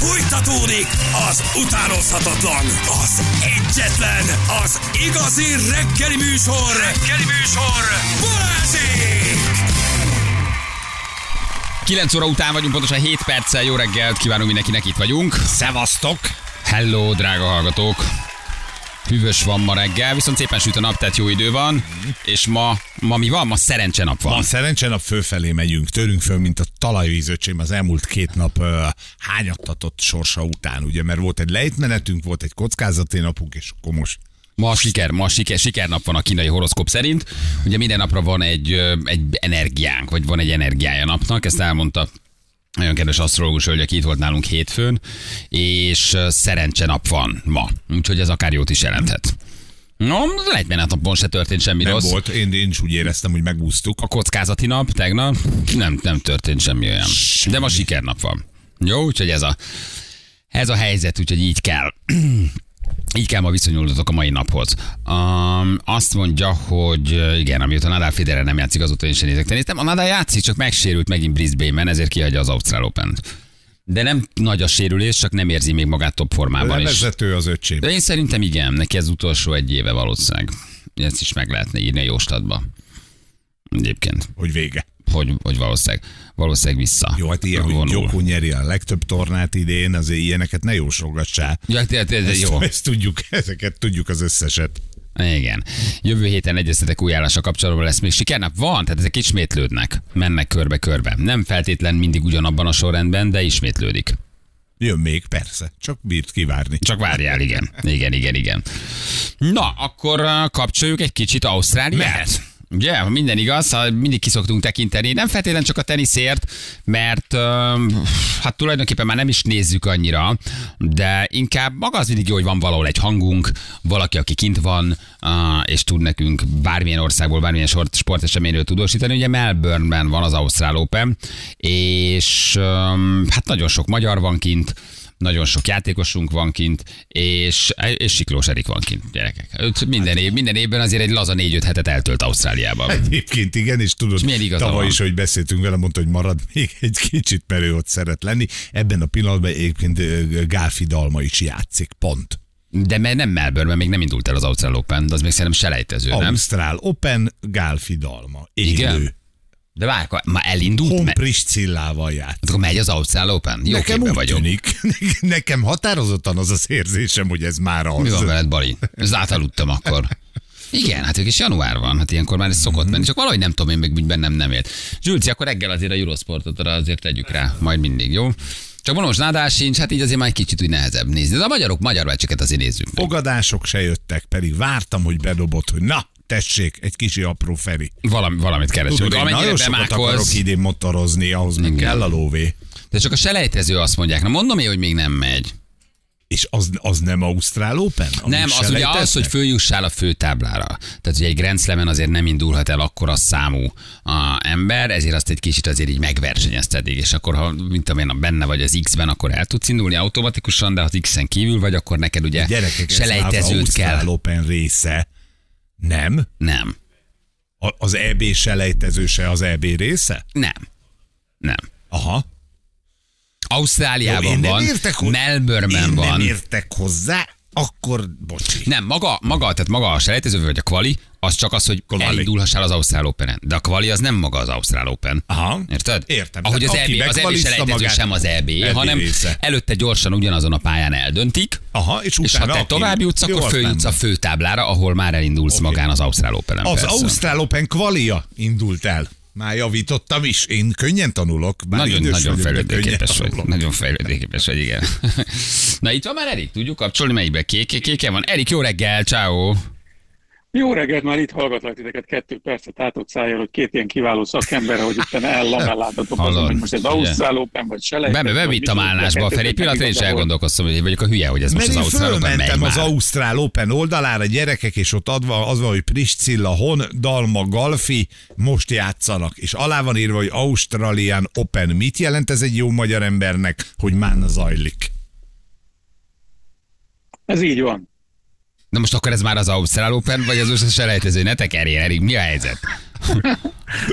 Fújtatódik az utánozhatatlan, az egyetlen, az igazi reggeli műsor, reggeli műsor, Balázsék! 9 óra után vagyunk, pontosan 7 perccel. Jó reggelt kívánunk mindenkinek, itt vagyunk. Szevasztok! Hello, drága hallgatók! Hűvös van ma reggel, viszont szépen süt a nap, tehát jó idő van. És ma, ma mi van? Ma szerencse nap van. Ma szerencsenap fölfelé megyünk, törünk föl, mint a talajvízöcsém az elmúlt két nap uh, hányattatott sorsa után, ugye, mert volt egy lejtmenetünk, volt egy kockázati napunk, és akkor most Ma a siker, ma a siker, sikernap van a kínai horoszkóp szerint. Ugye minden napra van egy, egy energiánk, vagy van egy energiája napnak, ezt elmondta nagyon kedves asztrológus hölgy, itt volt nálunk hétfőn, és szerencse nap van ma, úgyhogy ez akár jót is jelenthet. No, lehet, mert napon se történt semmi nem rossz. volt, én, én is úgy éreztem, hogy megúsztuk. A kockázati nap tegnap nem, nem történt semmi olyan. De ma sikernap van. Jó, úgyhogy ez a, ez a helyzet, úgyhogy így kell. Így kell ma viszonyulnotok a mai naphoz. Um, azt mondja, hogy uh, igen, amióta Nadal Federer nem játszik, azóta én sem nézek tenni. Nem, a Nadal játszik, csak megsérült megint Brisbane-ben, ezért kihagyja az Ausztrál open De nem nagy a sérülés, csak nem érzi még magát top formában is. Levezető az öcsém. De én szerintem igen, neki ez utolsó egy éve valószínűleg. Ezt is meg lehetne írni a jóstatba. Egyébként, Hogy vége. Hogy, hogy valószínűleg, valószínűleg vissza. Jó, hát ilyen, hogy vonul. Joko nyeri a legtöbb tornát idén, azért ilyeneket ne jósolgassál. Ja, de, de, de, jó. ezt tudjuk, ezeket tudjuk az összeset. Igen. Jövő héten egyeztetek új állása kapcsolatban lesz még sikernap? Van, tehát ezek ismétlődnek. Mennek körbe-körbe. Nem feltétlen mindig ugyanabban a sorrendben, de ismétlődik. Jön még, persze. Csak bírt kivárni. Csak várjál, igen. Igen, igen, igen. Na, akkor uh, kapcsoljuk egy kicsit Ausztráliát. Mehet. Ugye, ha minden igaz, ha mindig kiszoktunk tekinteni, nem feltétlenül csak a teniszért, mert hát tulajdonképpen már nem is nézzük annyira, de inkább maga az mindig jó, hogy van valahol egy hangunk, valaki, aki kint van, és tud nekünk bármilyen országból, bármilyen sporteseményről tudósítani. Ugye Melbourneben van az Ausztrál Open, és hát nagyon sok magyar van kint, nagyon sok játékosunk van kint, és, és Siklós Erik van kint, gyerekek. Őt minden, év, minden évben azért egy laza 4-5 hetet eltölt Ausztráliában. Egyébként igen, és tudod, És milyen igaza tavaly van? is, hogy beszéltünk vele, mondta, hogy marad még egy kicsit, mert ő ott szeret lenni. Ebben a pillanatban egyébként Gálfi Dalma is játszik, pont. De mert nem Melbourne, még nem indult el az Ausztrál Open, de az még szerintem selejtező, nem? Ausztrál Open, Gálfi Dalma. Élő. Igen? De várj, már elindult? Hompris Cillával játszik. akkor megy az Ausztrál Open? Jó Nekem úgy vagyok. tűnik. Nekem határozottan az az érzésem, hogy ez már az. Mi van veled, Bali? Ez átaludtam akkor. Igen, hát ők is január van, hát ilyenkor már ez szokott menni, csak valahogy nem tudom, én még bennem nem élt. Zsülci, akkor reggel azért a Eurosportot arra azért tegyük rá, majd mindig, jó? Csak most nádás sincs, hát így azért már egy kicsit úgy nehezebb nézni. De a magyarok magyar meccseket azért nézzük meg. Fogadások se jöttek, pedig vártam, hogy bedobott, hogy na, tessék, egy kicsi apró Feri. Valami, valamit keresünk. Tudod, én nagyon sokat akarok idén motorozni, ahhoz meg kell a lóvé. de csak a selejtező azt mondják. Na mondom én, hogy még nem megy. És az, az nem Ausztrál Open? Nem, az ugye az, hogy följussál a főtáblára. Tehát ugye egy Grand Slam-en azért nem indulhat el akkora számú a ember, ezért azt egy kicsit azért így megversenyezted, és akkor ha, mint én, benne vagy az X-ben, akkor el tudsz indulni automatikusan, de ha az X-en kívül vagy, akkor neked ugye Gyerekek, az selejtezőt Ausztrál kell. Open része. Nem? Nem, A- Az EB selejtező se az EB része? nem, nem. Aha. Ausztráliában Jó, van. Melbourneben van. nem értek hozzá, akkor bocsi. Nem, maga, maga, tehát maga a selejtező vagy a kvali, az csak az, hogy Kvali. elindulhassál az Ausztrál Open-en. De a kvali az nem maga az Ausztrál Open. Aha. Érted? Értem. Ahogy az EB, az EB selejtező sem az EB, EB hanem része. előtte gyorsan ugyanazon a pályán eldöntik, Aha, és és utána ha te tovább jutsz, akkor följutsz a főtáblára, ahol már elindulsz Oké. magán az Ausztrál Open-en. Az persze. Ausztrál Open kvalia indult el. Már javítottam is. Én könnyen tanulok. Bár Nagyon, idős nagyon vagyok, fejlődőképes vagy. tanulok. Nagyon fejlődőképes vagy, igen. Na itt van már Erik, tudjuk kapcsolni melyikbe? Kék, kéke van. Erik, jó reggel, ciao. Jó reggelt, már itt hallgatlak titeket kettő percet átott szájjal, hogy két ilyen kiváló szakember, hogy itt ellamellátatok azon, hogy most ez ugye? Ausztrál Open vagy be, vagy bevittem állásba felé. Pillanatra én is elgondolkoztam, hogy vagyok a hülye, hogy ez most Mert az Ausztrál Open megy az már. Ausztrál Open oldalára, gyerekek, és ott adva, az van, hogy Priscilla Hon, Dalma Galfi most játszanak, és alá van írva, hogy Australian Open. Mit jelent ez egy jó magyar embernek, hogy mána zajlik? Ez így van. Na most akkor ez már az Ausztrál Open, vagy az a selejtező? Ne tekerjél, Erik, mi a helyzet?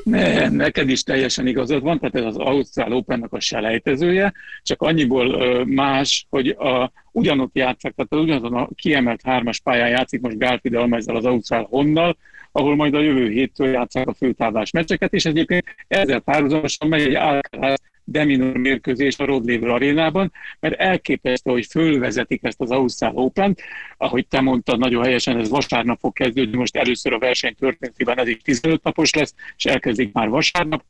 Ne, neked is teljesen igazad van, tehát ez az Ausztrál Opennek a selejtezője, csak annyiból más, hogy a, ugyanott játszák, tehát ugyanazon a kiemelt hármas pályán játszik most Gálfi Dalmezzel az Ausztrál Honnal, ahol majd a jövő héttől játszák a főtáblás meccseket, és egyébként ezzel párhuzamosan megy egy Alcaraz Deminor mérkőzés a Rod Laver arénában, mert elképesztő, hogy fölvezetik ezt az Ausztrál open ahogy te mondtad, nagyon helyesen ez vasárnap fog kezdődni, most először a verseny történetében ez így 15 napos lesz, és elkezdik már vasárnap,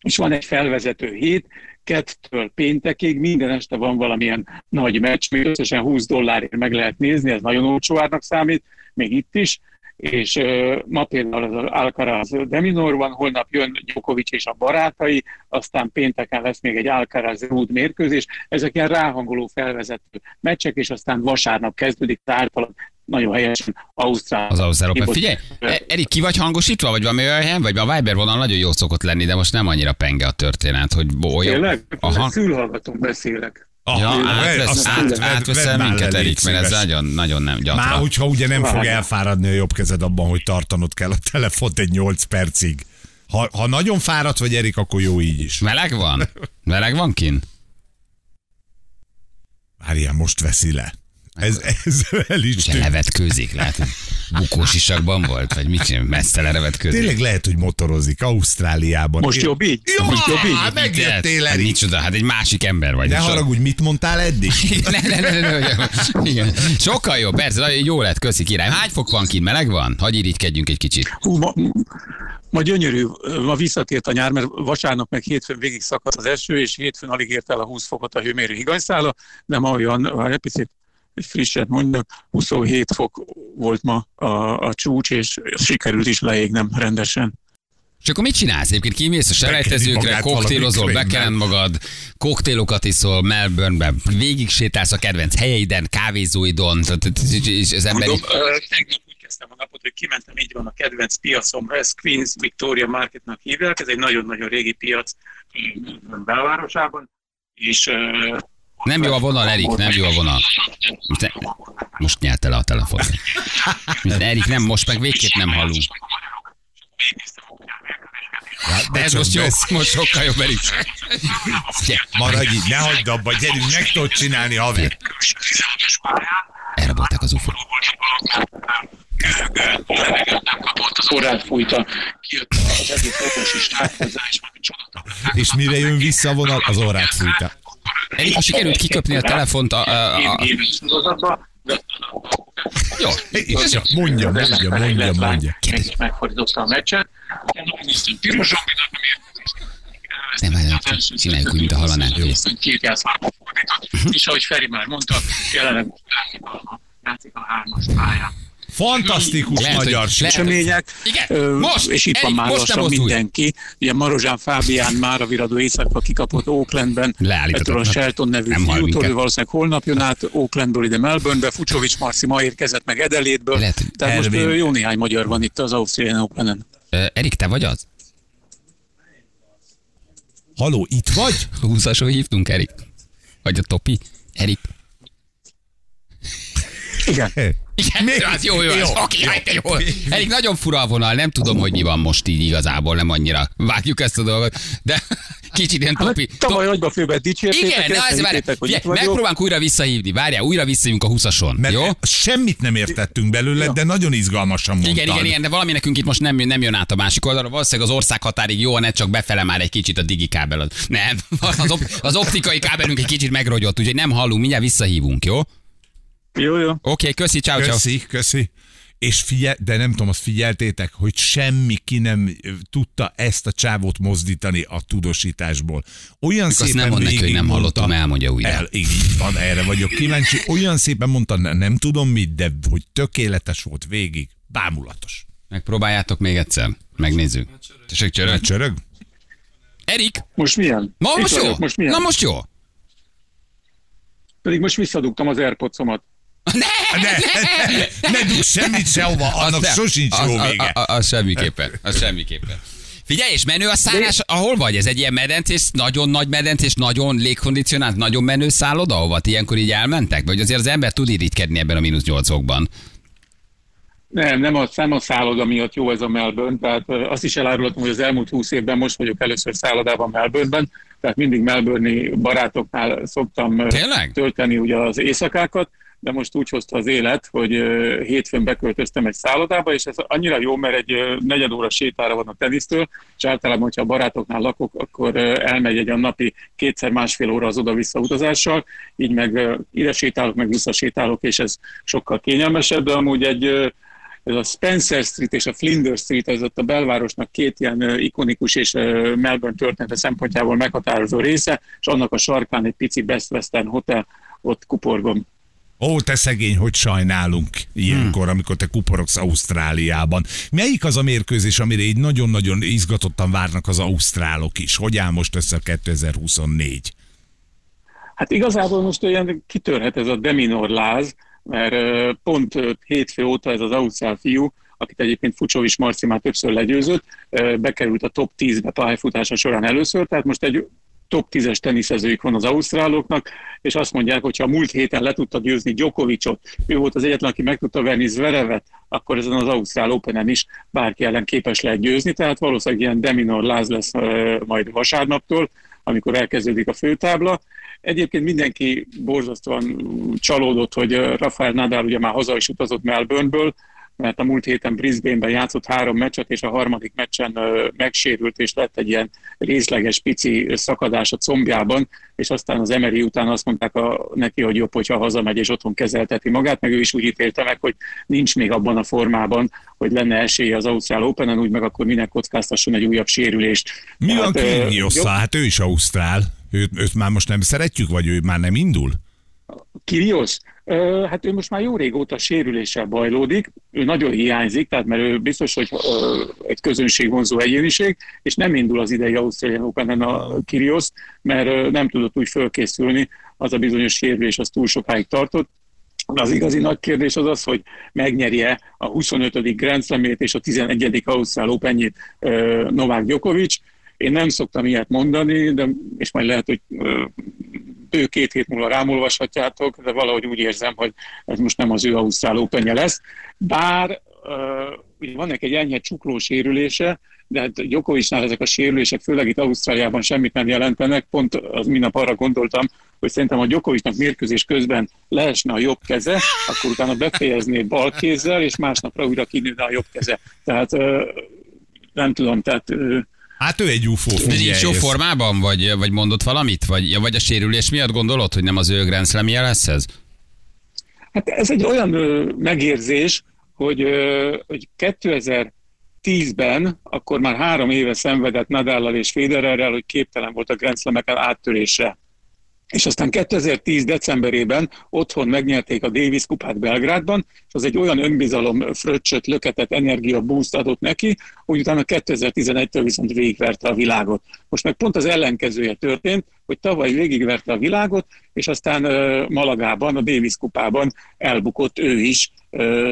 és van egy felvezető hét, kettől péntekig, minden este van valamilyen nagy meccs, még összesen 20 dollárért meg lehet nézni, ez nagyon olcsó árnak számít, még itt is, és ma például az Alcaraz Deminor van, holnap jön Djokovic és a barátai, aztán pénteken lesz még egy Alcaraz Rúd mérkőzés. Ezek ilyen ráhangoló felvezető meccsek, és aztán vasárnap kezdődik általában nagyon helyesen Ausztrál. Az Ausztrál Open. Figyelj, e- Erik, ki vagy hangosítva, vagy valami olyan helyen, vagy a Viber vonal nagyon jó szokott lenni, de most nem annyira penge a történet, hogy olyan. Tényleg? Aha. Fülhallgatón beszélek. Ah, Ja, átvesz, át, átveszel minket, Erik, mert ez nagyon, nagyon nem gyatra. Már, hogyha ugye nem fog elfáradni a jobb kezed abban, hogy tartanod kell a telefont egy 8 percig. Ha, ha nagyon fáradt vagy, Erik, akkor jó így is. Meleg van? Meleg van kin? Várjál, most veszi le. Ez, ez el is tűnt. levetkőzik, lehet, hogy bukós isakban volt, vagy mit csinál, messzele levetkőzik. Tényleg lehet, hogy motorozik Ausztráliában. Most jobb így? Jó, Most jobb így? hát megjöttél, Hát Erik. micsoda, hát egy másik ember vagy. Ne haragudj, mit mondtál eddig? ne, ne, ne, ne, ne, igen. Sokkal jobb, persze, jó lett, köszi király. Hány fok van kint, meleg van? Hagy irigykedjünk egy kicsit. Hú, ma, ma gyönyörű, ma visszatért a nyár, mert vasárnap meg hétfőn végig szakadt az eső, és hétfőn alig ért el a 20 fokot a hőmérő higanyszála, de ma olyan, egy picit frisset mondjak, 27 fok volt ma a, a csúcs, és sikerült is leégnem rendesen. És akkor mit csinálsz? Egyébként kimész a selejtezőkre, koktélozol, valami bekelend magad, koktélokat iszol Melbourneben, végig sétálsz a kedvenc helyeiden, kávézóidon, és az emberi... Tegnap úgy kezdtem a napot, hogy kimentem, így van a kedvenc piacomra, ez Queens Victoria Marketnak hívják, ez egy nagyon-nagyon régi piac belvárosában, és Nem jó a vonal, Erik, nem jó a vonal. Most, ne, most nyerte le a telefon. Erik, nem, most meg végképp nem hallunk. De ez most jó, most sokkal jobb, Erik. Maradj így, ne hagyd abba, gyerünk, meg tudod csinálni, haver. Elrabolták az ufo kapott, az orrát fújta, kijött az egész okos és. És mire jön vissza a vonal, az orrát fújta. Erik, most sikerült kiköpni a telefont a... a, a, jó, És csak mondja, mondja, mondja, mondja. És megfordította a meccset. Megnéztem piros mérkőzést. Nem, hát csináljuk úgy, mint a. Jó. Fordított. És ahogy Feri már mondta, jelenleg játszik a hármas pályán. Fantasztikus Lehet, magyar Ö, most, és itt van már most lassan mindenki. Ugye Marozsán Fábián már a viradó éjszaka kikapott Oaklandben. A Shelton nevű fiútól, ő valószínűleg holnap jön át Oaklandból ide Melbournebe. Fucsovics Marci ma érkezett meg Edelétből. Lehet, Tehát most Ervin. ö, jó néhány magyar van itt az Openen. Ö, Erik, te vagy az? Haló, itt vagy? 20-asról hívtunk, Erik? Vagy a Topi? Erik? Igen. Igen, Mi? az jó, jó, Jó. Oké, jó. hát jó. Erik, nagyon fura a vonal, nem tudom, hogy mi van most így igazából, nem annyira vágjuk ezt a dolgot, de kicsit ilyen Topi. Hát, tavaly nagyba főben dicsértétek, Igen, de az, várj, megpróbálunk újra visszahívni. Várjál, újra visszajunk a 20-ason. Mert Jó? semmit nem értettünk belőle, de nagyon izgalmasan mondtad. Igen, igen, igen, de valami nekünk itt most nem, nem jön át a másik oldalra. Valószínűleg az ország határig jó, ne csak befele már egy kicsit a digi kábel. Nem, az, op, az optikai kábelünk egy kicsit megrogyott, úgyhogy nem hallunk, mindjárt visszahívunk, jó? Oké, Jó, jó. okay, köszi, ciao, ciao. Köszi, köszi. És figyel, de nem tudom, azt figyeltétek, hogy semmi ki nem tudta ezt a csávót mozdítani a tudósításból. Olyan Azt szépen nem mond neki, hogy nem hallottam, elmondja újra. El, így van, erre vagyok kíváncsi. Olyan szépen mondta, ne- nem tudom mit, de hogy tökéletes volt végig. Bámulatos. Megpróbáljátok még egyszer. Megnézzük. Tessék, csörög. Csörög? Erik, Most milyen? ma Itt most jó? vagyok, Most milyen? Na most jó. Pedig most visszadugtam az Airpods-omat. Ne, Ne, ne, ne dugd semmit sehova, annak nem. sosincs Az- jó a- vége. a- a- Az semmiképpen. Az semmiképpen. Figyelj, és menő a szállás, ahol vagy? Ez egy ilyen medencés, nagyon nagy medencés, nagyon légkondicionált, nagyon menő szálloda, ahova ti ilyenkor így elmentek? Vagy azért az ember tud irigykedni ebben a mínusz nyolcokban? Nem, nem a, nem a szálloda miatt jó ez a Melbourne, tehát azt is elárulhatom, hogy az elmúlt húsz évben most vagyok először szállodában Melbourneben, tehát mindig melbourne barátoknál szoktam Tényleg? tölteni ugye az éjszakákat, de most úgy hozta az élet, hogy hétfőn beköltöztem egy szállodába, és ez annyira jó, mert egy negyed óra sétára van a tenisztől, és általában, hogyha a barátoknál lakok, akkor elmegy egy a napi kétszer másfél óra az oda-vissza utazással, így meg ide sétálok, meg visszasétálok, és ez sokkal kényelmesebb, de amúgy egy ez a Spencer Street és a Flinders Street, ez ott a belvárosnak két ilyen ikonikus és Melbourne története szempontjából meghatározó része, és annak a sarkán egy pici Best Western Hotel, ott kuporgom. Ó, te szegény, hogy sajnálunk ilyenkor, amikor te kuporogsz Ausztráliában. Melyik az a mérkőzés, amire így nagyon-nagyon izgatottan várnak az ausztrálok is? Hogy áll most össze a 2024? Hát igazából most olyan kitörhet ez a Deminor láz, mert pont hétfő óta ez az ausztrál fiú, akit egyébként Fucsovics Marci már többször legyőzött, bekerült a top 10-be pályafutása során először, tehát most egy top 10-es teniszezőjük van az ausztráloknak, és azt mondják, hogy ha a múlt héten le tudta győzni Djokovicot, ő volt az egyetlen, aki meg tudta verni Zverevet, akkor ezen az Ausztrál Openen is bárki ellen képes lehet győzni, tehát valószínűleg ilyen Deminor láz lesz majd vasárnaptól, amikor elkezdődik a főtábla. Egyébként mindenki borzasztóan csalódott, hogy Rafael Nadal ugye már haza is utazott Melbourneből, mert a múlt héten Brisbane-ben játszott három meccset, és a harmadik meccsen megsérült, és lett egy ilyen részleges pici szakadás a combjában, és aztán az Emery után azt mondták a, neki, hogy jobb, hogyha hazamegy és otthon kezelteti magát, meg ő is úgy ítélte meg, hogy nincs még abban a formában, hogy lenne esélye az Ausztrál Openen, úgy meg akkor minek kockáztasson egy újabb sérülést. Mi van Tehát, Kyrgios-szal? Hát ő is ausztrál. Őt, őt már most nem szeretjük, vagy ő már nem indul? Kirios? Hát ő most már jó régóta sérüléssel bajlódik, ő nagyon hiányzik, tehát mert ő biztos, hogy egy közönségvonzó egyéniség, és nem indul az idei Ausztrálian Openen a Kirios, mert nem tudott úgy fölkészülni, az a bizonyos sérülés az túl sokáig tartott. Az igazi nagy kérdés az az, hogy megnyerje a 25. Grand Slam-ét és a 11. Ausztrál Openjét ö, Novák Djokovic. Én nem szoktam ilyet mondani, de, és majd lehet, hogy bő két hét múlva rámolvashatjátok, de valahogy úgy érzem, hogy ez most nem az ő Ausztrál Openje lesz. Bár uh, van neki egy enyhe csukló sérülése, de hát Djokovicnál ezek a sérülések, főleg itt Ausztráliában semmit nem jelentenek. Pont az minap arra gondoltam, hogy szerintem a Djokovicnak mérkőzés közben leesne a jobb keze, akkor utána befejezné bal kézzel, és másnapra újra kinőne a jobb keze. Tehát uh, nem tudom, tehát uh, Hát ő egy UFO. De figyelj, nincs jó formában, vagy, vagy mondott valamit? Vagy, ja, vagy a sérülés miatt gondolod, hogy nem az ő Grand Slam-je lesz ez? Hát ez egy olyan ö, megérzés, hogy, ö, hogy 2010-ben, akkor már három éve szenvedett Nadállal és Federerrel, hogy képtelen volt a Grand Slam-eken áttörésre. És aztán 2010. decemberében otthon megnyerték a Davis kupát Belgrádban, és az egy olyan önbizalom fröccsöt, löketet, energia boost adott neki, hogy utána 2011-től viszont végigverte a világot. Most meg pont az ellenkezője történt, hogy tavaly végigverte a világot, és aztán Malagában, a Davis kupában elbukott ő is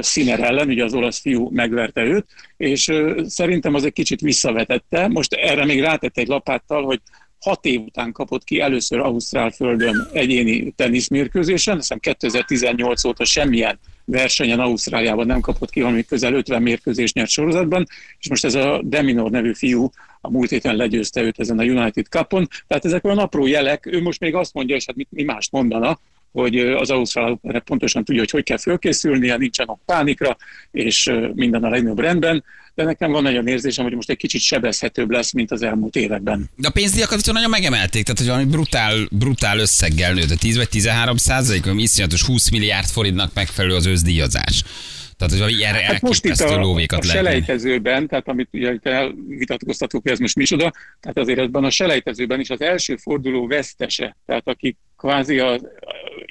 Sziner ellen, ugye az olasz fiú megverte őt, és szerintem az egy kicsit visszavetette. Most erre még rátette egy lapáttal, hogy hat év után kapott ki először Ausztrál földön egyéni teniszmérkőzésen, hiszem 2018 óta semmilyen versenyen Ausztráliában nem kapott ki, hanem közel 50 mérkőzés nyert sorozatban, és most ez a Deminor nevű fiú a múlt héten legyőzte őt ezen a United Cupon. Tehát ezek olyan apró jelek, ő most még azt mondja, és hát mit, mi mást mondana, hogy az Ausztrál pontosan tudja, hogy hogy kell fölkészülnie, nincsen ok pánikra, és minden a legnagyobb rendben, de nekem van olyan érzésem, hogy most egy kicsit sebezhetőbb lesz, mint az elmúlt években. De a pénzdíjakat viszont nagyon megemelték, tehát hogy valami brutál, brutál összeggel nőtt, a 10 vagy 13 százalék, ami iszonyatos 20 milliárd forintnak megfelelő az őszdíjazás. Tehát, hogy erre Hát most itt a, lóvékat a selejtezőben, tehát amit ugye itt elvitatkoztatok, hogy ez most micsoda, tehát azért ebben a selejtezőben is az első forduló vesztese, tehát aki kvázi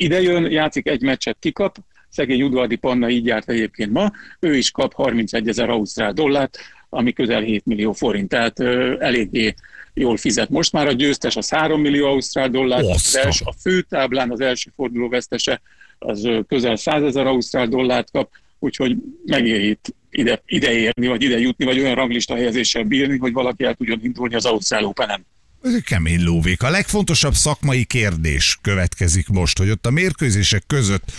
a, idejön, játszik egy meccset, kikap, szegény Udvardi Panna így járt egyébként ma, ő is kap 31 ezer ausztrál dollárt, ami közel 7 millió forint, tehát ö, eléggé jól fizet. Most már a győztes az 3 millió ausztrál dollár, az első, a főtáblán az első forduló vesztese az közel 100 ezer ausztrál dollárt kap, úgyhogy megéri itt ide, ide érni, vagy ide jutni, vagy olyan ranglista helyezéssel bírni, hogy valaki el tudjon indulni az Ausztrál Open-en. Ez egy kemény lóvék. A legfontosabb szakmai kérdés következik most, hogy ott a mérkőzések között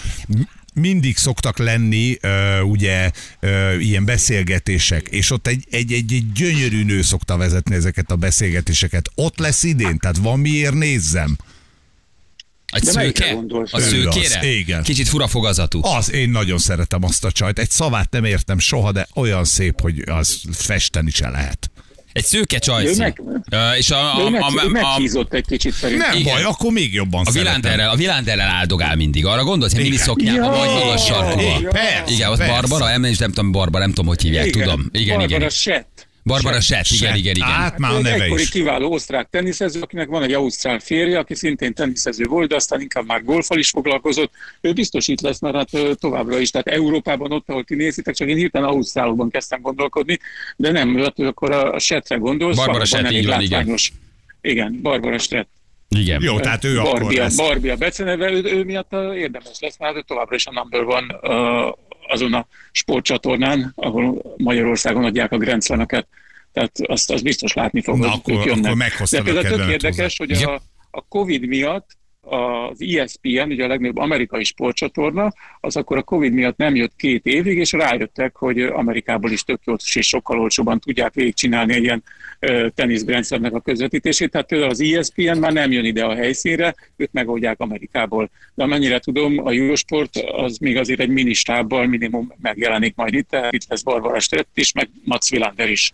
mindig szoktak lenni ö, ugye ö, ilyen beszélgetések, és ott egy, egy, egy, egy gyönyörű nő szokta vezetni ezeket a beszélgetéseket. Ott lesz idén, tehát van miért nézzem. Egy De szőke? A szőkére? az, igen. Kicsit fura fogazatú. Az, én nagyon szeretem azt a csajt. Egy szavát nem értem soha, de olyan szép, hogy az festeni se lehet. Egy szőke csajci. meg- Ö, És a, a, meg, a, a, a, meghízott egy kicsit szerintem. Nem Igen. baj, akkor még jobban a. Vilánderrel, a Vilánderrel áldogál mindig. Arra gondolsz, hogy mini szoknyában Ja, vagy magas sarkúval. Igen, persze. Barbara, nem, nem tudom, Barbara, nem tudom, hogy hívják, tudom. Igen, Barbara igen. Sett. Barbara Sett, igen, igen, igen. Át már a egy neve is. kiváló osztrák teniszező, akinek van egy ausztrál férje, aki szintén teniszező volt, de aztán inkább már golfal is foglalkozott. Ő biztos itt lesz, mert hát továbbra is. Tehát Európában, ott, ahol ti nézitek, csak én hirtelen Ausztrálokban kezdtem gondolkodni, de nem, hát akkor a, a Settre gondolsz. Barbara Sett, így van, igen. látványos. Igen, Barbara Sett. Igen. Jó, tehát ő akkor Barbie, lesz. Barbie a beceneve, ő, ő miatt érdemes lesz, mert ő továbbra is a number van azon a sportcsatornán, ahol Magyarországon adják a Grand Slam-eket. Tehát azt, azt biztos látni fogod, Na, hogy akkor- jönnek. akkor De például tök érdekes, hogy hozzá. a, a Covid miatt az ESPN, ugye a legnagyobb amerikai sportcsatorna, az akkor a Covid miatt nem jött két évig, és rájöttek, hogy Amerikából is tök jó és sokkal olcsóban tudják végigcsinálni egy ilyen teniszgrendszernek a közvetítését. Tehát például az ESPN már nem jön ide a helyszínre, ők megoldják Amerikából. De amennyire tudom, a Eurosport az még azért egy ministábbal minimum megjelenik majd itt, itt lesz Barbara Stett is, meg Mats Wilander is.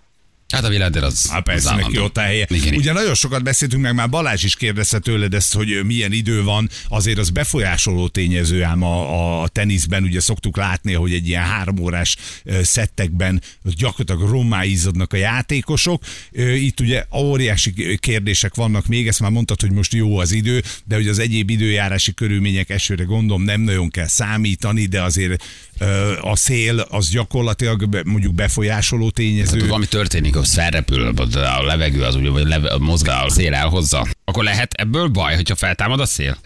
Hát a Villander az. Hát persze, az neki ott a helye. Igen. Ugye nagyon sokat beszéltünk meg, már Balázs is kérdezte tőled ezt, hogy milyen idő van, azért az befolyásoló tényező ám a, a teniszben, ugye szoktuk látni, hogy egy ilyen három órás ö, szettekben gyakorlatilag rommáizodnak a játékosok. Itt ugye óriási kérdések vannak még, ezt már mondtad, hogy most jó az idő, de hogy az egyéb időjárási körülmények esőre gondolom nem nagyon kell számítani, de azért a szél az gyakorlatilag mondjuk befolyásoló tényező. Tehát valami történik, hogy felrepül a levegő, az ugye, vagy leve, mozgál, a szél elhozza. Akkor lehet ebből baj, hogyha feltámad a szél?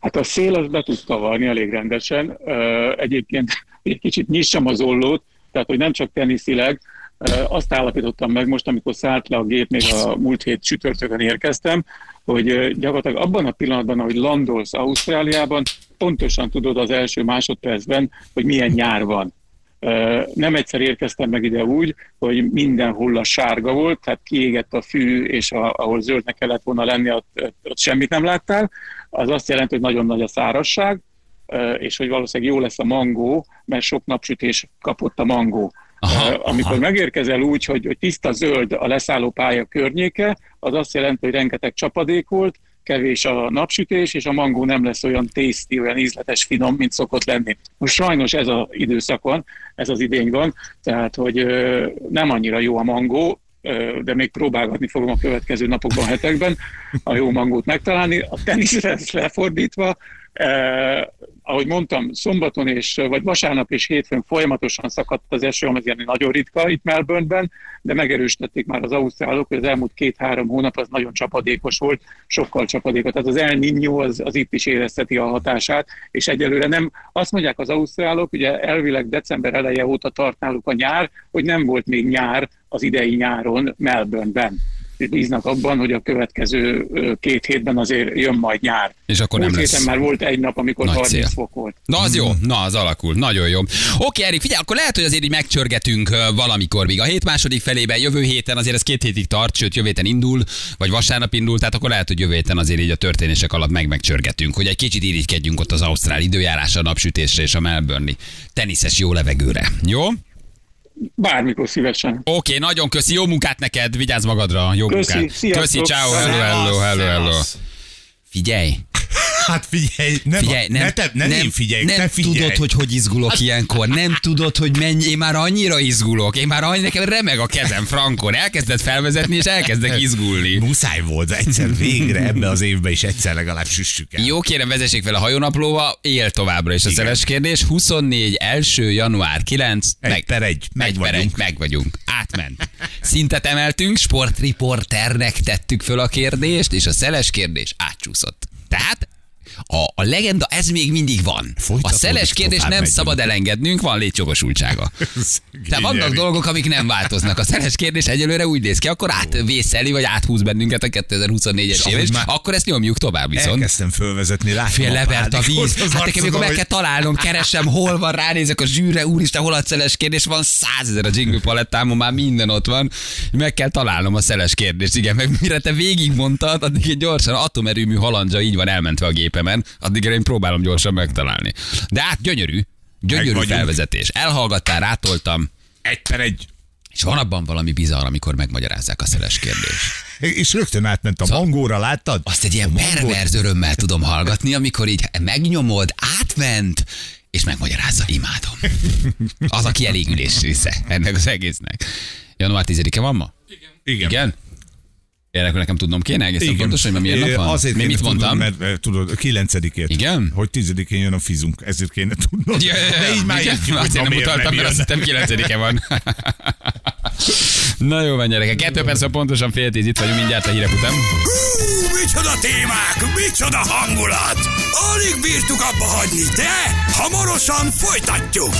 Hát a szél az be tud kavarni elég rendesen. Egyébként egy kicsit nyissam az ollót, tehát hogy nem csak teniszileg, azt állapítottam meg most, amikor szállt le a gép, még a múlt hét csütörtökön érkeztem, hogy gyakorlatilag abban a pillanatban, ahogy landolsz Ausztráliában, pontosan tudod az első másodpercben, hogy milyen nyár van. Nem egyszer érkeztem meg ide úgy, hogy mindenhol a sárga volt, tehát kiégett a fű, és a, ahol zöldnek kellett volna lenni, ott, ott semmit nem láttál. Az azt jelenti, hogy nagyon nagy a szárasság, és hogy valószínűleg jó lesz a mangó, mert sok napsütés kapott a mangó. Aha, Amikor aha. megérkezel úgy, hogy, hogy tiszta zöld a leszálló pálya környéke, az azt jelenti, hogy rengeteg csapadék volt, kevés a napsütés, és a mangó nem lesz olyan tészti, olyan ízletes, finom, mint szokott lenni. Most sajnos ez az időszakon, ez az idény van, tehát hogy nem annyira jó a mangó, de még próbálgatni fogom a következő napokban, hetekben a jó mangót megtalálni. A teniszre lefordítva, eh, ahogy mondtam, szombaton és, vagy vasárnap és hétfőn folyamatosan szakadt az eső, ami ilyen nagyon ritka itt Melbourneben, de megerősítették már az ausztrálok, hogy az elmúlt két-három hónap az nagyon csapadékos volt, sokkal csapadékos. Tehát az El Niño az, az itt is érezteti a hatását, és egyelőre nem, azt mondják az ausztrálok, ugye elvileg december eleje óta tart náluk a nyár, hogy nem volt még nyár az idei nyáron Melbourneben. Bíznak abban, hogy a következő két hétben azért jön majd nyár. És akkor nem Múlt lesz. héten már volt egy nap, amikor Nagy 30 szél. fok volt. Na az jó, na az alakul, nagyon jó. Oké, Erik, figyelj, akkor lehet, hogy azért így megcsörgetünk valamikor még. A hét második felében, jövő héten azért ez két hétig tart, sőt jövő héten indul, vagy vasárnap indul, tehát akkor lehet, hogy jövő héten azért így a történések alatt meg megcsörgetünk, hogy egy kicsit irigykedjünk ott az ausztrál időjárásra, napsütésre és a Melbourne-i teniszes jó levegőre. Jó? Bármikor szívesen. Oké, nagyon köszi, jó munkát neked, vigyázz magadra, jó Köszi, munkát. sziasztok. Köszi, ciao, hello, hello, hello, hello. Figyelj, Hát figyelj, nem, Figyelj, nem, ne, te, ne nem, én figyeljek, nem te figyelj. tudod, hogy hogy izgulok ilyenkor. Nem tudod, hogy mennyi. Én már annyira izgulok. Én már annyi, nekem remeg a kezem, Frankon. Elkezdett felvezetni, és elkezdek izgulni. Muszáj volt, egyszer végre ebbe az évben is egyszer legalább süssük el. Jó, kérem, vezessék fel a hajónaplóba, él továbbra is a szeles kérdés. 24, első január 9, Egy per egy, meg egy per vagyunk. egy, meg vagyunk. Átment. Szintet emeltünk, sportriporternek tettük föl a kérdést, és a szeles kérdés átcsúszott. Tehát A, a legenda, ez még mindig van. A Folytatódik, szeles kérdés nem megyünk. szabad elengednünk, van létjogosultsága. Tehát vannak dolgok, amik nem változnak. A szeles kérdés egyelőre úgy néz ki, akkor átvészeli, vagy áthúz bennünket a 2024-es És év, akkor ezt nyomjuk tovább viszont. Elkezdtem fölvezetni, látom Fél levert a víz. Hát nekem amikor meg kell találnom, keresem, hol van, ránézek a zsűre, úristen, hol a szeles kérdés, van százezer a jingle palettámon, már minden ott van. Meg kell találnom a szeles kérdést, igen, meg mire te végigmondtad, addig egy gyorsan atomerőmű halandja így van elmentve a gépemen, addig én próbálom gyorsan megtalálni. De hát gyönyörű, gyönyörű felvezetés. Elhallgattál, rátoltam, Egy per egy. és van abban valami bizarr, amikor megmagyarázzák a szeles kérdést. És rögtön átment a mangóra, láttad? Azt egy ilyen perverz örömmel tudom hallgatni, amikor így megnyomod, átment, és megmagyarázza, imádom. Az a kielégülés része ennek az egésznek. Január 10-e van ma? Igen. Igen? Ilyenek nekem tudnom kéne egészen pontosan, hogy milyen nap van? Azért Mi kéne mit mondtam? Mert eh, tudod, 9-ért. Igen? Hogy 10-én jön a fizunk, ezért kéne tudnod. Ja, ja, ja. De így már Igen? hogy Azért nem miért utaltam, mert azt hittem 9-e van. Na jó van, gyerekek. Kettő perc, van pontosan fél tíz, itt vagyunk mindjárt a hírek után. Hú, micsoda témák, micsoda hangulat! Alig bírtuk abba hagyni, de hamarosan folytatjuk!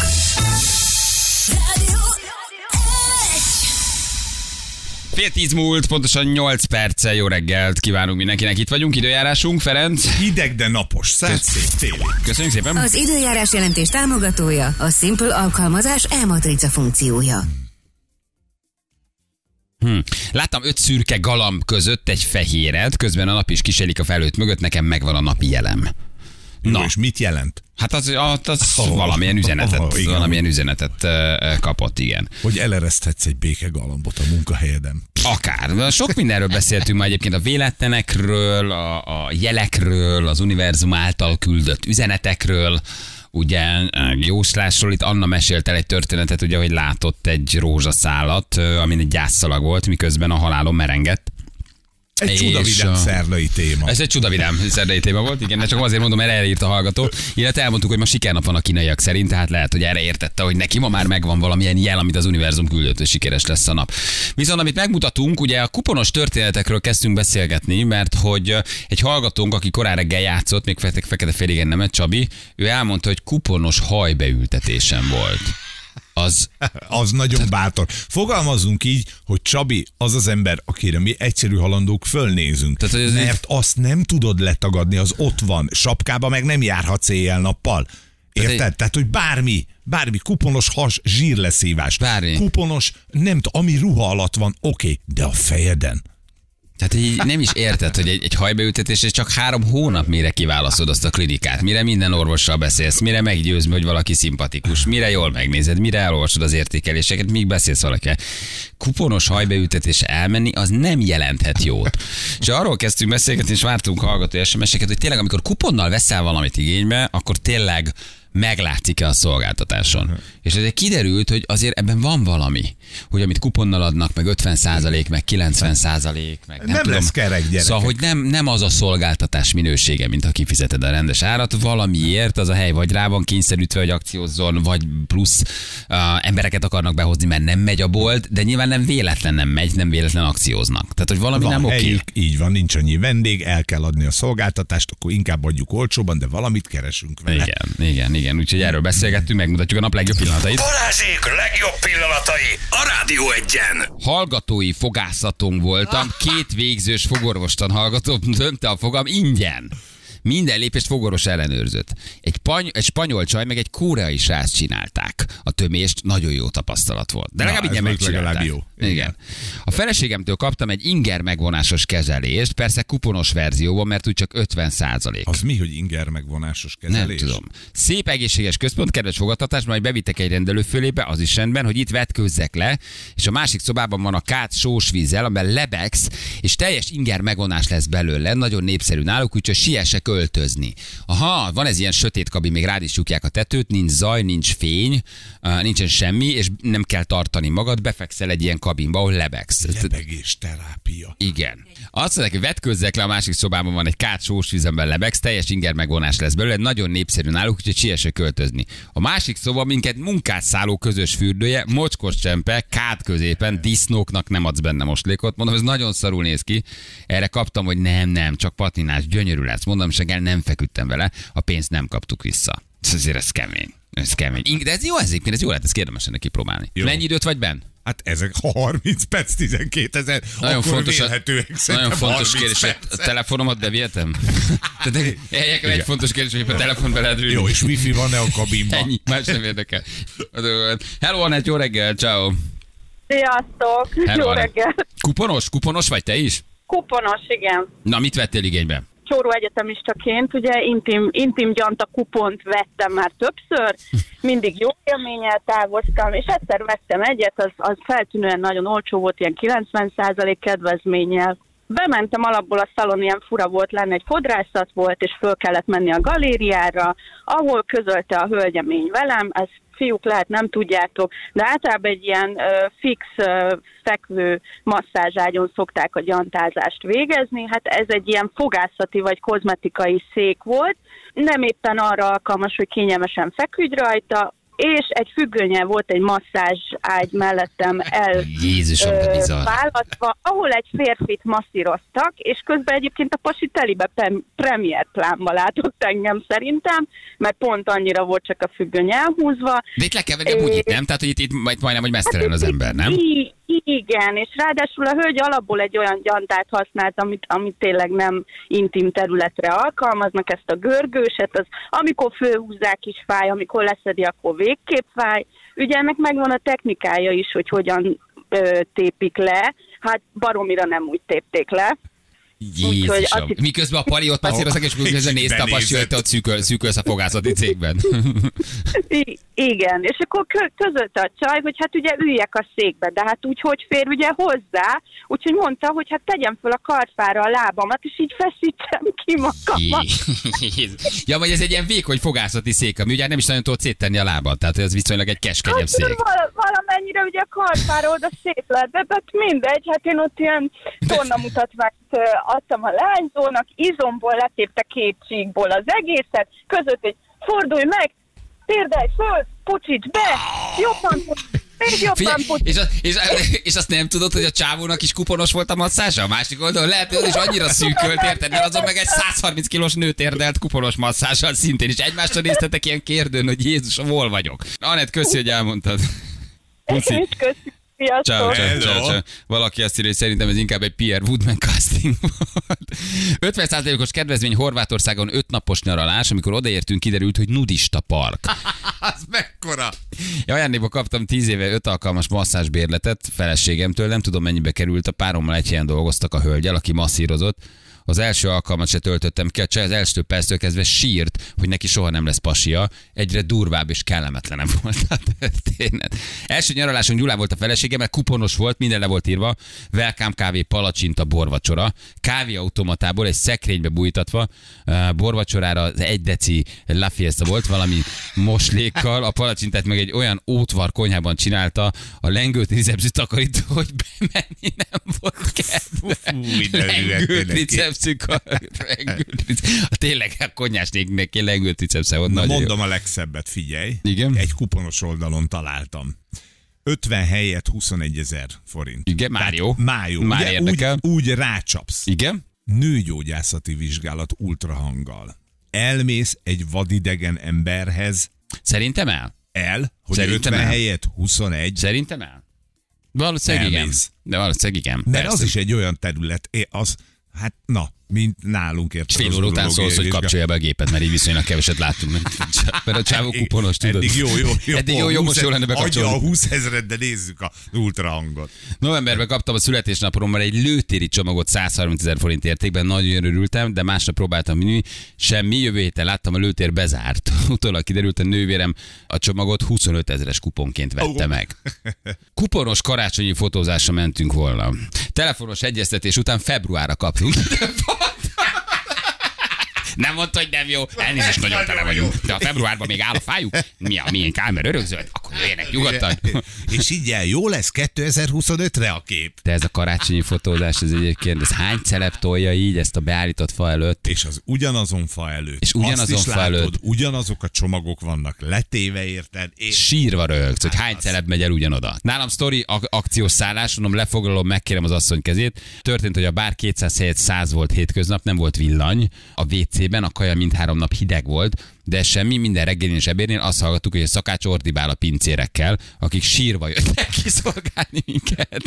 Fél tíz múlt, pontosan 8 perccel jó reggelt kívánunk mindenkinek. Itt vagyunk, időjárásunk, Ferenc. Hideg, de napos, szent szép téli. Köszönjük szépen. Az időjárás jelentés támogatója a Simple alkalmazás e-matrica funkciója. Láttam öt szürke galamb között egy fehéret, közben a nap is kiselik a felőtt mögött, nekem megvan a napi jelem. Na. Na. És mit jelent? Hát az, az, Oh. valamilyen üzenetet, Oh, igen. valamilyen üzenetet kapott, igen. Hogy elereszthetsz egy békegalambot a munkahelyeden. Akár. Sok mindenről beszéltünk már egyébként a véletlenekről, a, a jelekről, az univerzum által küldött üzenetekről. Ugye jóslásról itt Anna mesélt el egy történetet, ugye, hogy látott egy rózsaszálat, amin egy gyászszalag volt, miközben a halálon merengett. Egy csudavidám szerdai téma. Ez egy csudavidám szerdai téma volt, igen, de csak azért mondom, mert erre írt a hallgató. Illetve elmondtuk, hogy ma sikernap van a kínaiak szerint, tehát lehet, hogy erre értette, hogy neki ma már megvan valamilyen jel, amit az univerzum küldött, hogy sikeres lesz a nap. Viszont amit megmutatunk, ugye a kuponos történetekről kezdtünk beszélgetni, mert hogy egy hallgatónk, aki korán reggel játszott, még fekete, féligen nemet, Csabi, ő elmondta, hogy kuponos hajbeültetésen volt. Az Az nagyon bátor. Fogalmazzunk így, hogy Csabi az az ember, akire mi egyszerű halandók fölnézünk. Tehát, hogy ez mert azt nem tudod letagadni, az ott van. Sapkába meg nem járhatsz éjjel-nappal. Érted? egy- Tehát, hogy bármi, bármi kuponos has, zsírleszívás. Bármi. Kuponos, nem tudom, ami ruha alatt van, oké, de a fejeden. Tehát így nem is érted, hogy egy, egy hajbeültetés, és csak három hónap mire kiválaszod azt a klinikát, mire minden orvossal beszélsz, mire meggyőzd, hogy valaki szimpatikus, mire jól megnézed, mire elolvasod az értékeléseket, míg beszélsz valakivel. Kuponos hajbeültetés elmenni, az nem jelenthet jót. És arról kezdtünk beszélgetni, és vártunk hallgató SMS-eket, hogy tényleg amikor kuponnal veszel valamit igénybe, akkor tényleg meglátszik-e a szolgáltatáson. És ezért kiderült, hogy azért ebben van valami, hogy amit kuponnal adnak, meg 50% meg 90 meg nem, Nem tudom. lesz kerek, gyerekek. Szóval, hogy nem, nem az a szolgáltatás minősége, mint ha kifizeted a rendes árat, valamiért az a hely vagy rá van kényszerítve, hogy akciózzon, vagy plusz uh, embereket akarnak behozni, mert nem megy a bolt, de nyilván nem véletlen nem megy, nem véletlen akcióznak. Tehát, hogy valami Van nem oké. helyük, így van, nincs annyi vendég, el kell adni a szolgáltatást, akkor inkább adjuk olcsóban, de valamit keresünk vele. Igen, igen, igen. Úgyhogy erről beszélgettünk, megmutatjuk a nap legjobb pillanatait. Balázsék legjobb pillanatai a Rádió egyen. Hallgatói fogászatunk voltam, két végzős fogorvostan hallgató dönte a fogam ingyen. Minden lépést fogorvos ellenőrzött. Egy, pany- egy spanyol csaj, meg egy koreai srác csinálták. A tömést nagyon jó tapasztalat volt. De legalább ingyen megcsinálták. jó. Igen. A feleségemtől kaptam egy inger megvonásos kezelést, persze kuponos verzióban, mert úgy csak 50 százalék. Az mi, hogy inger megvonásos Nem kezelés? tudom. Szép egészséges központ, kedves fogadtatás, majd bevittek egy rendelőfölébe, az is rendben, hogy itt vetkőzzek le, és a másik szobában van a kát sós vízzel, amiben lebegsz, és teljes inger megvonás lesz belőle, nagyon népszerű náluk, úgyhogy siessek öltözni. Aha, van ez ilyen sötét kabin, még rád is csukják a tetőt, nincs zaj, nincs fény, nincsen semmi, és nem kell tartani magad, befekszel egy ilyen kabinba, ahol lebegsz. Lebegés terápia. Igen. Azt mondják, hogy vetkőzzek le, a másik szobában van egy kát sós vízemben lebegsz, teljes inger megvonás lesz belőle, nagyon népszerű náluk, úgyhogy siessek költözni. A másik szoba minket munkát szálló közös fürdője, mocskos csempe, kát középen, disznóknak nem adsz benne moslékot. Mondom, ez nagyon szarul néz ki. Erre kaptam, hogy nem, nem, csak patinás, gyönyörű lesz. Mondom, reggel nem feküdtem vele, a pénzt nem kaptuk vissza. Ez azért ez kemény. Ez kemény. De ez jó, ez, ez jó lehet, ez érdemes ennek kipróbálni. Jó. Mennyi időt vagy benn? Hát ezek 30 perc, 12 ezer, Nagyon akkor fontos, vélhetőek nagyon fontos 30 kérdés, hogy a telefonomat bevihetem? Tehát egy, egy fontos kérdés, hogy a telefon be lehet ülni. Jó, és wifi van-e a kabinban? Ennyi, más nem érdekel. Hello, Anett, jó reggel, ciao. Sziasztok! Hello, Jó reggel! Kuponos? Kuponos vagy te is? Kuponos, igen. Na, mit vettél igénybe? Csóró egyetemistaként, ugye intim, intim gyanta kupont vettem már többször, mindig jó élménnyel távoztam, és egyszer vettem egyet, az, az feltűnően nagyon olcsó volt, ilyen 90% kedvezménnyel. Bementem alapból a szalon, ilyen fura volt lenne, egy fodrászat volt, és föl kellett menni a galériára, ahol közölte a hölgyemény velem, ez fiúk lehet, nem tudjátok, de általában egy ilyen ö, fix ö, fekvő masszázságyon szokták a gyantázást végezni. Hát ez egy ilyen fogászati vagy kozmetikai szék volt, nem éppen arra alkalmas, hogy kényelmesen feküdj rajta, és egy függönye volt egy masszázs ágy mellettem el Jézusom, ö, választva, ahol egy férfit masszíroztak, és közben egyébként a pasi telibe prem- premier plánba látott engem szerintem, mert pont annyira volt csak a függöny elhúzva. De itt le kell venni a bugyit, nem? Tehát, hogy itt, itt majd majdnem, hogy mesztelen az ember, nem? Igen, és ráadásul a hölgy alapból egy olyan gyantát használt, amit, amit tényleg nem intim területre alkalmaznak, ezt a görgőset, az amikor fölhúzzák is fáj, amikor leszedi, akkor végképp fáj. Ugye ennek megvan a technikája is, hogy hogyan ö, tépik le, hát baromira nem úgy tépték le. Jézusom. hitt- Miközben a pali ott passzíroztak, és közben nézte a pasi, hogy te ott szűköl, szűkölsz a fogászati cégben. I- igen, és akkor kö- közölte a csaj, hogy hát ugye üljek a székbe, de hát úgy, hogy fér ugye hozzá, úgyhogy mondta, hogy hát tegyem föl a kartfára a lábamat, és így feszítsem ki magamat. Jézus. ja, vagy ez egy ilyen vékony fogászati szék, ami ugye nem is nagyon tudod széttenni a lábad, tehát ez viszonylag egy keskenyebb Hát szék. val- valamennyire ugye a kartfára oda szép lett, de hát mindegy, hát én ott ilyen tornamutatványt ö, adtam a lányzónak, izomból letépte két csíkból az egészet, között egy fordulj meg, térdelj föl, pucsíts be, jobban pucsíts, még jobban Figyelj, pucsíts. és, az, és, és, azt nem tudod, hogy a csávónak is kuponos volt a masszázsa? A másik oldalon lehet, hogy is annyira szűkölt, érted? Mert azon meg egy 130 kilós nőt érdelt kuponos masszázsal szintén, és egymásra néztetek ilyen kérdőn, hogy Jézusom, hol vagyok. Anett, köszi, hogy elmondtad. Puszi. Ciao, sziasztok! ciao, Hello. ciao, ciao. Valaki azt írja, hogy szerintem ez inkább egy Pierre Woodman casting volt. 50%-os kedvezmény Horvátországon 5 napos nyaralás, amikor odaértünk, kiderült, hogy nudista park. Az mekkora? Ja, ajándékba kaptam 10 éve 5 alkalmas masszázsbérletet feleségemtől, nem tudom mennyibe került, a párommal egy helyen dolgoztak a hölgyel, aki masszírozott. Az első alkalmat se töltöttem ki, az első perctől kezdve sírt, hogy neki soha nem lesz pasia, egyre durvább és kellemetlenem volt a történet. Első nyaraláson Gyulá volt a felesége, mert kuponos volt, minden le volt írva, welcome kávé, palacsinta, borvacsora, kávéautomatából egy szekrénybe bújtatva, borvacsorára az egy deci La Fiesta volt, valami moslékkal, a palacsintát meg egy olyan ótvar konyhában csinálta, a lengőt ricepszű takarító, hogy bemenni nem volt kedve. Fú, lengőt neki. ricepszű, lengőt ricepszű. Tényleg a lengőt ricepsze volt. Na nagyon jó. mondom a legszebbet, figyelj. Igen? Egy kuponos oldalon találtam. 50 helyett 21 ezer forint. Igen, már Tehát jó. Már jó. Már Ugye, érdekel. Úgy, úgy rácsapsz. Igen? Nőgyógyászati vizsgálat ultrahanggal. Elmész egy vadidegen emberhez, Szerintem el. el, hogy Szerintem 50 el. helyett 21, Szerintem el. Valószínűleg igen. Elmész. De valószínűleg igen. mert Persze. az is egy olyan terület, az, hát na, mint nálunk érted. Fél az óra után szólsz, hogy kapcsolja be a gépet, mert így viszonylag keveset láttunk. Mert a csávó kuponos, tudod. Eddig jó, jó, jó. Eddig jó, jó, most 20 jó lenne Adja a bekapcsolni. 20 ezeret, de nézzük a ultrahangot. Novemberben kaptam a születésnapomra egy lőtéri csomagot 130 ezer forint értékben, nagyon örültem, de másnap próbáltam vinni, semmi, jövő héten láttam a lőtér bezárt. Utólag kiderült, a nővérem a csomagot 25 ezeres kuponként vette meg. Kuponos karácsonyi fotózásra mentünk volna. Telefonos egyeztetés után februárra kaptunk. Nem mondta, hogy nem jó. Elnézést, nagyon tele vagyunk. De a februárban még áll a fájuk. Mi a milyen kámer örökzöld? Akkor jöjjenek nyugodtan. És így el, jó lesz 2025-re a kép. De ez a karácsonyi fotózás, ez egyébként, ez hány celeb tolja így ezt a beállított fa előtt? És az ugyanazon fa előtt. És ugyanazon fa látod, előtt. ugyanazok a csomagok vannak letéve, érted? És Sírva rögsz, hogy hány az. celeb megy el ugyanoda. Nálam sztori ak- akciós szállás, mondom, lefoglalom, megkérem az asszony kezét. Történt, hogy a bár 200 helyett 100 volt hétköznap, nem volt villany. A WC pincében, a kaja mindhárom nap hideg volt, de semmi, minden reggelin és ebédnél azt hallgattuk, hogy a szakács ordibál a pincérekkel, akik sírva jöttek kiszolgálni minket.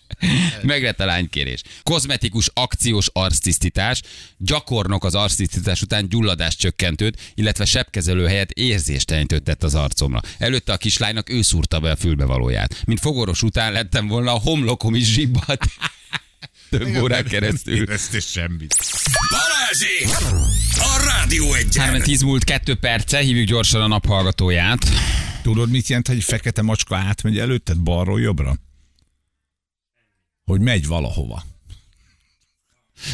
Meg lett a lánykérés. Kozmetikus akciós arctisztítás, gyakornok az arctisztítás után gyulladás csökkentőt, illetve sebkezelő helyett érzéstelenítőt tett az arcomra. Előtte a kislánynak ő szúrta be a fülbevalóját. Mint fogoros után lettem volna, a homlokom is zsibbat. Több órán keresztül. Éreztél semmit. Balázsék! A Rádió egyen! 3 10 múlt 2 perce, hívjuk gyorsan a naphallgatóját. Tudod, mit jelent, hogy egy fekete macska átmegy előtted balról jobbra? Hogy megy valahova.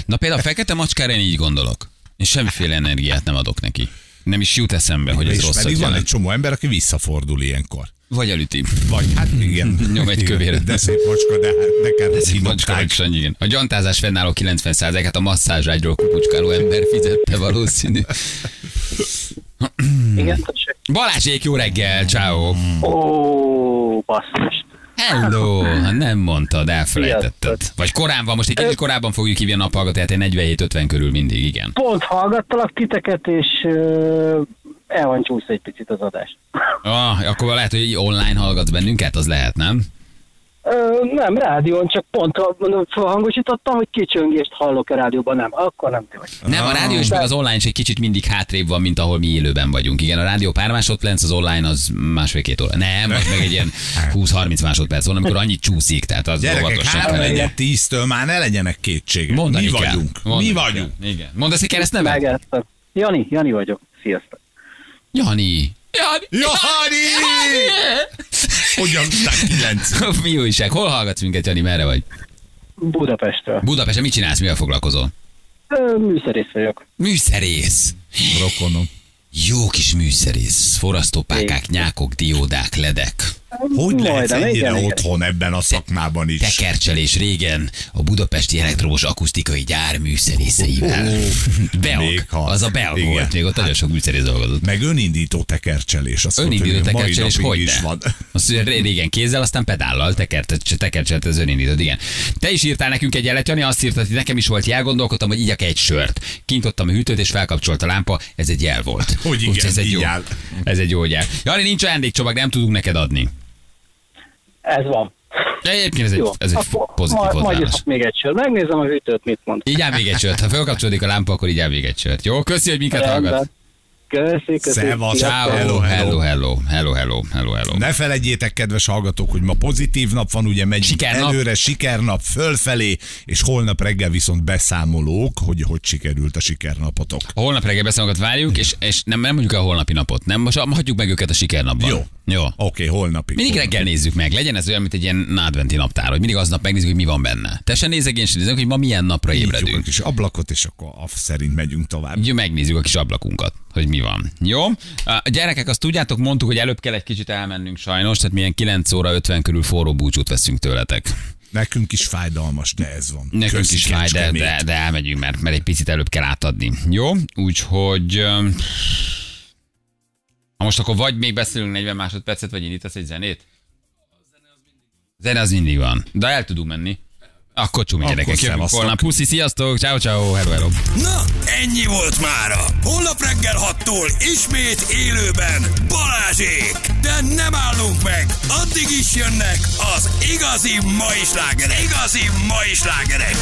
Na például a fekete macskára én így gondolok. És semmiféle energiát nem adok neki. Nem is jut eszembe, hogy ez és rosszat pedig van egy csomó ember, aki visszafordul ilyenkor. Vagy elüti. Vagy hát igen. Nyom egy Igen, kövéret. De szép macska, de hát nekem Ez egy macska, vagy Sanyi, igen. A gyantázás fennálló 90%-át a masszázságyról kupucskáló ember fizette valószínű. Igen. Balázsék, jó reggel, ciao. Ó, basszus. Hello, nem mondtad, elfelejtetted. Sziasztok. Vagy korán van, most egy kicsit korábban fogjuk hívni a naphallgatóját, én 47-50 körül mindig, igen. Pont hallgattalak titeket, és el van csúszva egy picit az adás. Ah, akkor lehet, hogy online hallgatsz bennünket, az lehet, nem? Ö, nem, rádión, csak pont ha- felhangosítottam, hogy kicsöngést hallok a rádióban, nem, akkor nem vagy. Nem, a rádió is, meg az online is egy kicsit mindig hátrébb van, mint ahol mi élőben vagyunk. Igen, a rádió pár másodperc, az online az másfél-két óra. Nem, az meg egy ilyen 20-30 másodperc van, amikor annyit csúszik, tehát az Gyerekek, óvatosan három kell. negyed tíztől már ne legyenek kétségek. Mondani Mi kell. vagyunk. Mondani Mi kell. vagyunk. Igen. Mondasz egy keresztnevet? Megettem. Jani, Jani vagyok. Sziasztok. Jani. Jani. Jani! Hogyan tudták kilenc? Mi újság? Hol hallgatsz minket, Jani? Merre vagy? Budapestről. Budapesten mit csinálsz, mivel foglalkozol? Műszerész vagyok. Műszerész. Rokonom. Jó kis műszerész. Forrasztópákák, nyákok, diódák, ledek. Hogy lehetsz ennyire igen, igen. otthon ebben a szakmában is? Tekercselés régen a budapesti elektromos akusztikai gyár műszerészeivel. Ha- Az a Beag igen. volt, még ott nagyon sok műszerész dolgozott. Meg önindító tekercselés. Azt Önindító mondta, tekercselés, hogy is van. Azt régen kézzel, aztán pedállal tekert, tekercselt az önindítót, igen. Te is írtál nekünk egy jelet, Jani, azt írtad, hogy nekem is volt jel, gondolkodtam, hogy igyak egy sört. Kintottam a hűtőt, és felkapcsolt a lámpa, ez egy jel volt. Hogy igen, Úgyhogy ez egy jó, ez egy jó jel. Jani, nincs ajándékcsomag, nem tudunk neked adni. Ez van. De egyébként ez egy, ez egy Akkor pozitív ma- Majd iszok még egy sör. Megnézem a hűtőt, mit mond. Így áll még egy sört. Ha felkapcsolódik a lámpa, akkor így áll még egy sört. Jó, köszi, hogy minket. Rendben. Köszi. Szevasz. Ciao, Hello, hello, hello. hello, hello, hello, hello, hello. Ne felejtjétek, kedves hallgatók, hogy ma pozitív nap van, ugye megyünk Sikernap. előre, sikernap fölfelé, és holnap reggel viszont beszámolók, hogy hogy sikerült a sikernapotok. A holnap reggel beszámokat várjuk, és, és nem, nem mondjuk el a holnapi napot. Nem, most hagyjuk meg őket a sikernapban. Jó. Jó. Oké, okay, holnapig. Mindig holnapig. reggel nézzük meg, legyen ez olyan, mint egy ilyen adventi naptár, hogy mindig aznap megnézzük, hogy mi van benne. Te se nézek, én sem nézek, hogy ma milyen napra Nyitjuk a ébredünk. kis ablakot, és akkor af szerint megyünk tovább. Jó, megnézzük a kis ablakunkat, hogy mi van. Jó? A gyerekek, azt tudjátok, mondtuk, hogy előbb kell egy kicsit elmennünk sajnos, tehát milyen 9 óra 50 körül forró búcsút veszünk tőletek. Nekünk is fájdalmas, de ez van. Nekünk Köszi, is fáj, de, de, de elmegyünk, mert, mert egy picit előbb kell átadni. Jó? Úgyhogy... Ha most akkor vagy még beszélünk 40 másodpercet, vagy indítasz egy zenét? Zene az mindig van. De el tudunk menni. Akkor Akkor gyerekek, jövünk szevasztok. holnap. Puszi, sziasztok, ciao, ciao, hello, hello. Na, ennyi volt mára. Holnap reggel 6-tól ismét élőben Balázsék. De nem állunk meg. Addig is jönnek az igazi mai slágerek. Igazi mai slágerek.